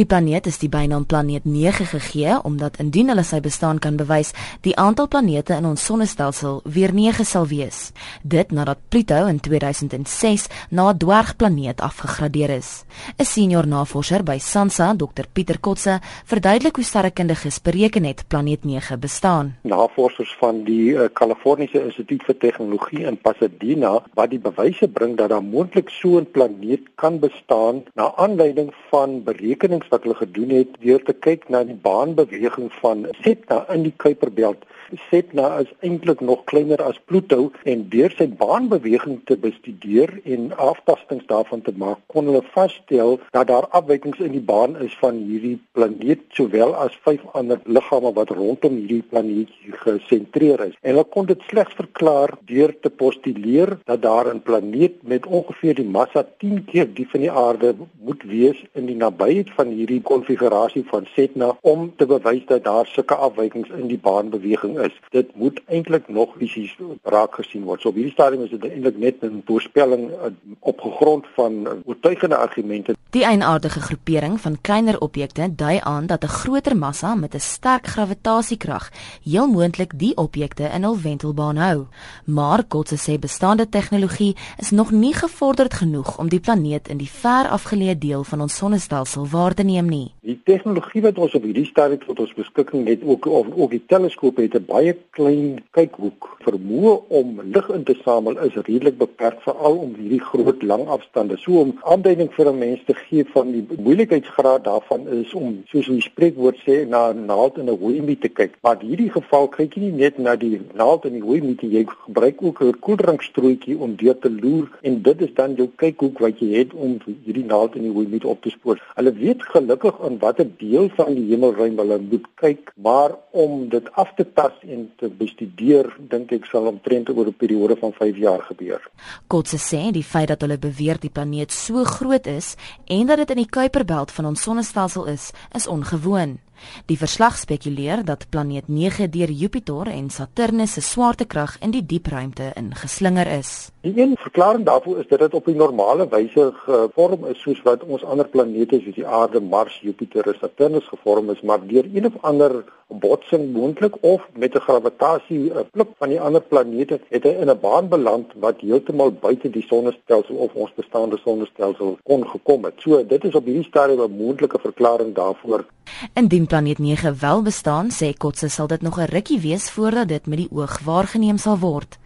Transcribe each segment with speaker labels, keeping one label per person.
Speaker 1: Die planeet is die bynaam planeet 9 gegee omdat indien hulle sy bestaan kan bewys, die aantal planete in ons sonnestelsel weer 9 sal wees. Dit nadat Pluto in 2006 na 'n dwergplaneet afgegradeer is. 'n Senior navorser by SANSA, Dr Pieter Kotse, verduidelik hoe sterrekundiges bereken het planeet 9 bestaan.
Speaker 2: Navorsers van die Kaliforniese uh, Instituut vir Tegnologie in Pasadena wat die bewyse bring dat daar moontlik so 'n planeet kan bestaan na aanleiding van berekenings wat hulle gedoen het deur te kyk na die baanbeweging van Setna in die Kuiperbelt. Setna is eintlik nog kleiner as Pluto en deur sy baanbeweging te bestudeer en aftastings daarvan te maak, kon hulle vasstel dat daar afwykings in die baan is van hierdie planeet sowel as vyf ander liggame wat rondom hierdie planeet gesentreer is. En hulle kon dit slegs verklaar deur te postuleer dat daar 'n planeet met ongeveer die massa 10 keer die van die aarde moet wees in die nabyheid van hierdie konfigurasie van Setna om te bewys dat daar sulke afwykings in die baanbeweging is. Dit moet eintlik nog fisies raak gesien word. So op hierdie stadium is dit eintlik net 'n voorspelling uh, op gegrond van uh, oortuigende argumente.
Speaker 1: Die eienaardige groepering van kleiner objekte dui aan dat 'n groter massa met 'n sterk gravitasiekrag heel moontlik die objekte in hul wentelbaan hou. Maar Kotse sê bestaande tegnologie is nog nie gevorderd genoeg om die planeet in die ver afgeleë deel van ons sonnestelsel waar te neem nie.
Speaker 2: Die tegnologie wat ons op hierdie stadium tot ons beskikking het, ook of ook die teleskoop het 'n baie klein kykhoek. Vermoë om lig in te samel is redelik beperk veral om hierdie groot lang afstande. So om aanduiding vir 'n mens te gee van die moeilikheidsgraad daarvan is om soos die spreekwoord sê na 'n naald in 'n hooimiet te kyk. Maar in hierdie geval kyk jy nie net na die naald in die hooimiet jy gebruik ook 'n koeldrankstrooitjie om deur te loer en dit is dan jou kykhoek wat jy het om hierdie naald in die hooimiet op te spoor. Hulle weet gelukkig aan watter deel van die hemelruim hulle moet kyk, maar om dit af te tas en te bestudeer, dink ek sal omtrent oor 'n periode van 5 jaar gebeur.
Speaker 1: Kotse sê die feit dat hulle beweer die planeet so groot is en dat dit in die Kuiperbelt van ons sonnestelsel is, is ongewoon. Die verslag spekuleer dat planeet 9 deur Jupiter en Saturnus se swaartekrag in die diep ruimte ingeslinger is.
Speaker 2: Die een verklaring daarvoor is dat dit op 'n normale wyse gevorm is soos wat ons ander planete soos die Aarde, Mars, Jupiter en Saturnus gevorm is, maar deur een of ander botsing moontlik of met 'n gravitasie 'n pluk van die ander planete het hy in 'n baan beland wat heeltemal buite die sonnestelsel of ons bestaande sonnestelsel kon gekom het. So dit is op hierdie stadium 'n moontlike verklaring daarvoor.
Speaker 1: Indien planeet 9 wel bestaan, sê Kotse sal dit nog 'n rukkie wees voordat dit met die oog waargeneem sal word.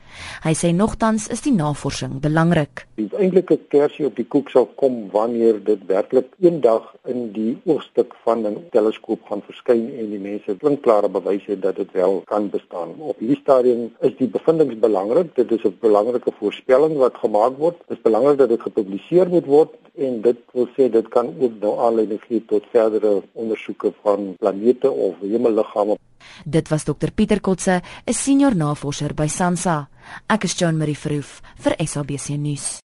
Speaker 1: Hy sê nogtans is die navorsing belangrik.
Speaker 2: Die eintlike kersie op die koek sal kom wanneer dit werklik eendag in die oogstuk van 'n teleskoop gaan verskyn en die mense klinkklare bewyse het dat dit wel kan bestaan. Op hierdie stadium is die bevindinge belangrik. Dit is 'n belangrike voorspelling wat gemaak word. Dit is belangrik dat dit gepubliseer moet word en dit wil sê dit kan ook nou aanleiding gee tot verdere ondersoeke van planete of hemelliggame.
Speaker 1: Dit was Dr Pieter Kotse, 'n senior navorser by SANSA. Ek is Joan Marie Verhoef vir SABC nuus.